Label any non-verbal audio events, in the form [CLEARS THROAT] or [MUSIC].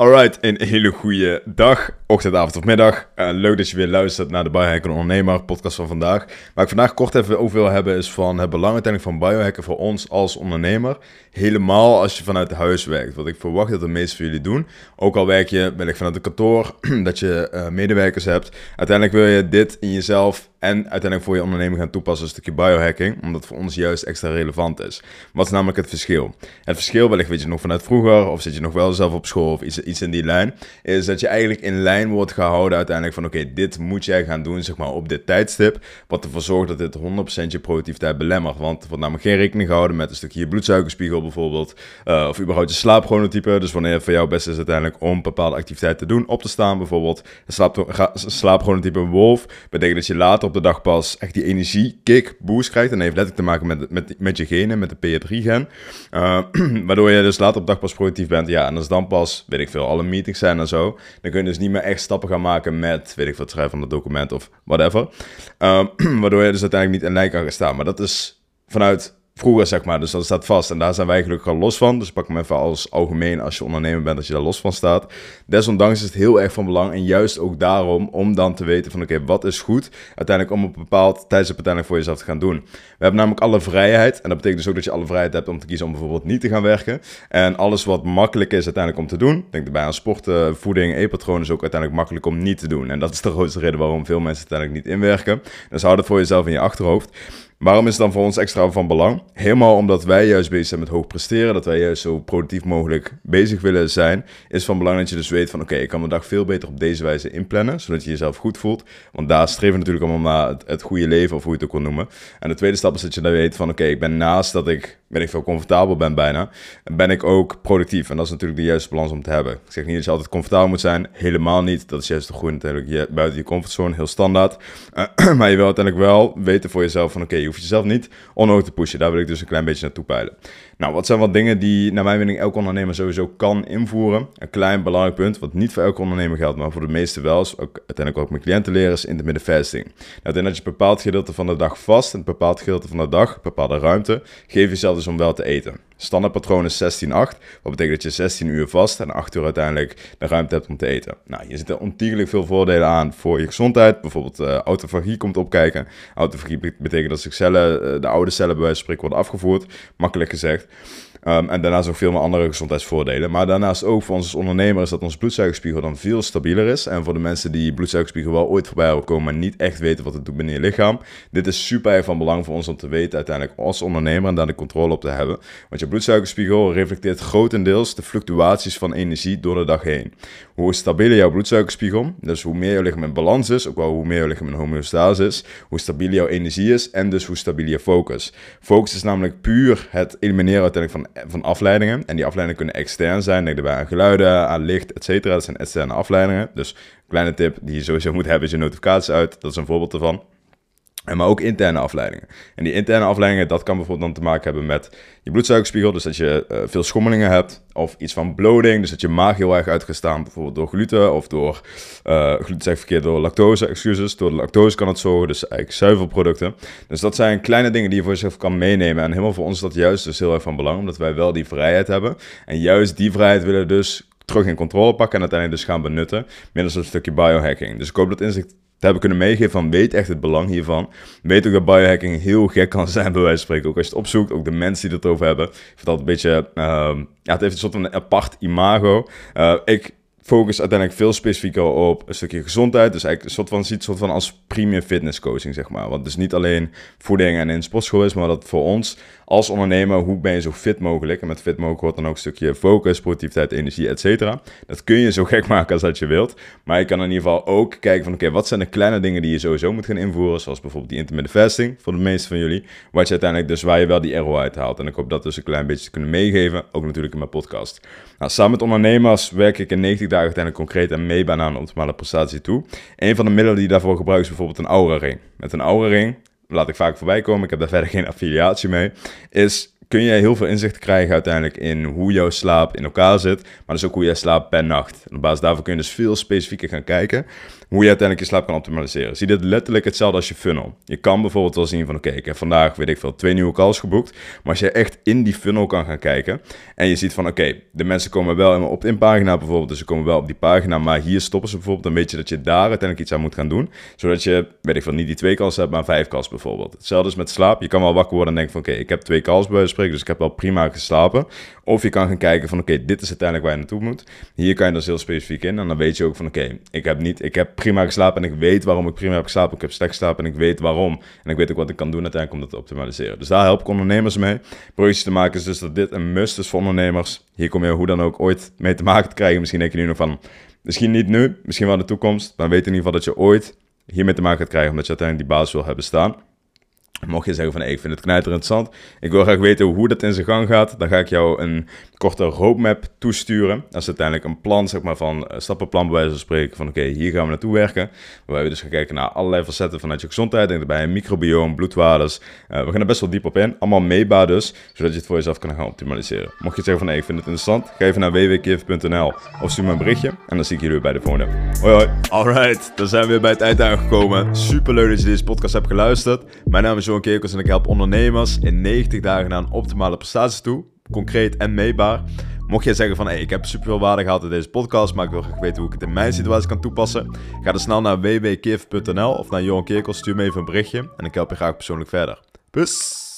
Alright, een hele goede dag, ochtend, avond of middag. Uh, leuk dat je weer luistert naar de Biohacker Ondernemer podcast van vandaag. Waar ik vandaag kort even over wil hebben is van het belang uiteindelijk van biohacken voor ons als ondernemer. Helemaal als je vanuit huis werkt. Wat ik verwacht dat de meeste van jullie doen. Ook al werk je ik vanuit een kantoor, [CLEARS THROAT] dat je uh, medewerkers hebt. Uiteindelijk wil je dit in jezelf en uiteindelijk voor je onderneming gaan toepassen een stukje biohacking, omdat voor ons juist extra relevant is. Wat is namelijk het verschil? Het verschil, wellicht weet je nog vanuit vroeger, of zit je nog wel zelf op school of iets, iets in die lijn, is dat je eigenlijk in lijn wordt gehouden uiteindelijk van oké, dit moet jij gaan doen, zeg maar, op dit tijdstip, wat ervoor zorgt dat dit 100% je productiviteit belemmert. Want er wordt namelijk geen rekening gehouden met een stukje je bloedsuikerspiegel bijvoorbeeld, uh, of überhaupt je slaapchronotype, dus wanneer het voor jou best is uiteindelijk om bepaalde activiteit te doen, op te staan bijvoorbeeld. Slaap, slaapchronotype wolf betekent dat je later op de dag pas echt die energie, kick, boost krijgt. En dat heeft letterlijk te maken met, met, met je genen, met de PA3-gen. Uh, eh, [CLEARS THROAT] waardoor je dus later op de dag pas productief bent. Ja, en als dan pas, weet ik veel, alle meetings zijn en zo. Dan kun je dus niet meer echt stappen gaan maken met, weet ik veel, het schrijven van het document of whatever. Uh, [CLEARS THROAT] waardoor je dus uiteindelijk niet in lijn kan gaan staan. Maar dat is vanuit vroeger, zeg maar. Dus dat staat vast. En daar zijn wij gelukkig al los van. Dus pak hem even als algemeen als je ondernemer bent, dat je daar los van staat. Desondanks is het heel erg van belang. En juist ook daarom, om dan te weten van oké, wat is goed? Uiteindelijk om op een bepaald tijdstip uiteindelijk voor jezelf te gaan doen. We hebben namelijk alle vrijheid. En dat betekent dus ook dat je alle vrijheid hebt om te kiezen om bijvoorbeeld niet te gaan werken. En alles wat makkelijk is uiteindelijk om te doen. Denk erbij aan sporten, voeding, e-patronen is ook uiteindelijk makkelijk om niet te doen. En dat is de grootste reden waarom veel mensen uiteindelijk niet inwerken. Dus hou dat voor jezelf in je achterhoofd. Waarom is het dan voor ons extra van belang? Helemaal omdat wij juist bezig zijn met hoog presteren, dat wij juist zo productief mogelijk bezig willen zijn, is van belang dat je dus weet van oké, ik kan mijn dag veel beter op deze wijze inplannen, zodat je jezelf goed voelt. Want daar streven natuurlijk allemaal naar het, goede leven, of hoe je het ook wil noemen. En de tweede stap is dat je dan weet van oké, ik ben naast dat ik, ben ik veel comfortabel ben bijna, ben ik ook productief. En dat is natuurlijk de juiste balans om te hebben. Ik zeg niet dat je altijd comfortabel moet zijn, helemaal niet. Dat is juist de groei natuurlijk je, buiten je comfortzone, heel standaard. [CLEARS THROAT] maar je wil uiteindelijk wel weten voor jezelf van oké, hoef jezelf niet onnodig te pushen. Daar wil ik dus een klein beetje naartoe peilen. Nou, wat zijn wat dingen die naar mijn mening elke ondernemer sowieso kan invoeren? Een klein belangrijk punt, wat niet voor elke ondernemer geldt, maar voor de meeste wel, is ook, uiteindelijk ook mijn cliënten leren, is intermittent fasting. Nou, dat je een bepaald gedeelte van de dag vast, een bepaald gedeelte van de dag, bepaalde ruimte, geef jezelf om wel te eten. Standaardpatroon is 16-8, wat betekent dat je 16 uur vast en 8 uur uiteindelijk de ruimte hebt om te eten. Nou, je zit er ontiegelijk veel voordelen aan voor je gezondheid. Bijvoorbeeld uh, autofagie komt opkijken. Autofagie betekent dat cellen, uh, de oude cellen bij wijze van spreken worden afgevoerd, makkelijk gezegd. Um, en daarnaast ook veel meer andere gezondheidsvoordelen. Maar daarnaast ook voor ons als ondernemer is dat onze bloedsuikerspiegel dan veel stabieler is. En voor de mensen die bloedsuikerspiegel wel ooit voorbij hebben komen, maar niet echt weten wat het doet binnen je lichaam. Dit is super van belang voor ons om te weten uiteindelijk als ondernemer en daar de controle op te hebben. Want je bloedsuikerspiegel reflecteert grotendeels de fluctuaties van energie door de dag heen. Hoe stabieler jouw bloedsuikerspiegel, dus hoe meer je lichaam in balans is, ook wel hoe meer je lichaam in homeostase is, hoe stabieler jouw energie is en dus hoe stabieler je focus. Focus is namelijk puur het elimineren uiteindelijk van van afleidingen. En die afleidingen kunnen extern zijn. Denk erbij aan geluiden, aan licht, et cetera. Dat zijn externe afleidingen. Dus kleine tip die je sowieso moet hebben is je notificaties uit. Dat is een voorbeeld ervan. Maar ook interne afleidingen. En die interne afleidingen, dat kan bijvoorbeeld dan te maken hebben met je bloedsuikerspiegel. Dus dat je uh, veel schommelingen hebt. Of iets van bloating. Dus dat je maag heel erg uitgestaan. Bijvoorbeeld door gluten of door, uh, zeg verkeerd, door lactose, excuses. Door de lactose kan het zorgen. Dus eigenlijk zuivelproducten. Dus dat zijn kleine dingen die je voor jezelf kan meenemen. En helemaal voor ons is dat juist dus heel erg van belang. Omdat wij wel die vrijheid hebben. En juist die vrijheid willen dus terug in controle pakken en uiteindelijk dus gaan benutten middels een stukje biohacking. Dus ik hoop dat inzicht te hebben kunnen meegeven van weet echt het belang hiervan. Weet ook dat biohacking heel gek kan [LAUGHS] zijn bij wijze van spreken. Ook als je het opzoekt, ook de mensen die het over hebben. Ik vind dat een beetje, uh, ja het heeft een soort van apart imago. Uh, ik focus uiteindelijk veel specifieker op een stukje gezondheid. Dus eigenlijk een soort van, ziet soort van als premium fitness coaching, zeg maar. Want dus niet alleen voeding en in sportschool is, maar dat voor ons als ondernemer, hoe ben je zo fit mogelijk? En met fit mogelijk wordt dan ook een stukje focus, productiviteit, energie, et cetera. Dat kun je zo gek maken als dat je wilt. Maar je kan in ieder geval ook kijken van, oké, wat zijn de kleine dingen die je sowieso moet gaan invoeren? Zoals bijvoorbeeld die intermittent fasting, voor de meeste van jullie. Wat je uiteindelijk dus, waar je wel die ROI uit haalt. En ik hoop dat dus een klein beetje te kunnen meegeven, ook natuurlijk in mijn podcast. Nou, samen met ondernemers werk ik in 90 dagen uiteindelijk concreet en mee aan een optimale prestatie toe. Een van de middelen die daarvoor gebruik is bijvoorbeeld een aura ring. Met een aura ring laat ik vaak voorbij komen, ik heb daar verder geen affiliatie mee, is kun je heel veel inzicht krijgen uiteindelijk in hoe jouw slaap in elkaar zit, maar dus ook hoe jij slaapt per nacht. En op basis daarvan kun je dus veel specifieker gaan kijken hoe je uiteindelijk je slaap kan optimaliseren. Zie dit letterlijk hetzelfde als je funnel. Je kan bijvoorbeeld wel zien van oké, ik heb vandaag, weet ik veel, twee nieuwe calls geboekt, maar als je echt in die funnel kan gaan kijken en je ziet van oké, de mensen komen wel op de pagina bijvoorbeeld, dus ze komen wel op die pagina, maar hier stoppen ze bijvoorbeeld, dan weet je dat je daar uiteindelijk iets aan moet gaan doen, zodat je, weet ik veel, niet die twee calls hebt, maar vijf calls bijvoorbeeld. Hetzelfde is met slaap. Je kan wel wakker worden en denken van oké, ik heb twee calls bij dus ik heb wel prima geslapen. Of je kan gaan kijken van oké, dit is uiteindelijk waar je naartoe moet. Hier kan je dus heel specifiek in en dan weet je ook van oké, ik heb niet, ik heb prima geslapen en ik weet waarom ik prima heb geslapen. Ik heb slecht geslapen en ik weet waarom. En ik weet ook wat ik kan doen uiteindelijk om dat te optimaliseren. Dus daar help ik ondernemers mee. Projectjes te maken is dus dat dit een must is voor ondernemers. Hier kom je hoe dan ook ooit mee te maken te krijgen. Misschien denk je nu nog van, misschien niet nu, misschien wel in de toekomst. Maar weet in ieder geval dat je ooit hiermee te maken gaat krijgen omdat je uiteindelijk die basis wil hebben staan. Mocht je zeggen van hey, ik vind het knijter interessant, ik wil graag weten hoe dat in zijn gang gaat, dan ga ik jou een korte roadmap toesturen. Dat is uiteindelijk een plan, zeg maar, van uh, stappenplan bij wijze van spreken. Van oké, hier gaan we naartoe werken. Waarbij we dus gaan kijken naar allerlei facetten vanuit je gezondheid. Denk erbij een microbiome, bloedwaardes. Uh, we gaan er best wel diep op in. Allemaal meetbaar dus, zodat je het voor jezelf kan gaan optimaliseren. Mocht je zeggen van hey, ik vind het interessant, ga even naar www.kif.nl of stuur me een berichtje. En dan zie ik jullie bij de volgende. Hoi hoi. Alright, dan zijn we weer bij het eind aangekomen. Super leuk dat je deze podcast hebt geluisterd. Mijn naam is Johan Kerkers en ik help ondernemers in 90 dagen naar een optimale prestatie toe concreet en meetbaar. Mocht jij zeggen van, hey, ik heb super veel waarde gehad in deze podcast, maar ik wil graag weten hoe ik het in mijn situatie kan toepassen, ga dan snel naar www.kif.nl of naar Johan Kerkels, stuur me even een berichtje en ik help je graag persoonlijk verder. Peace!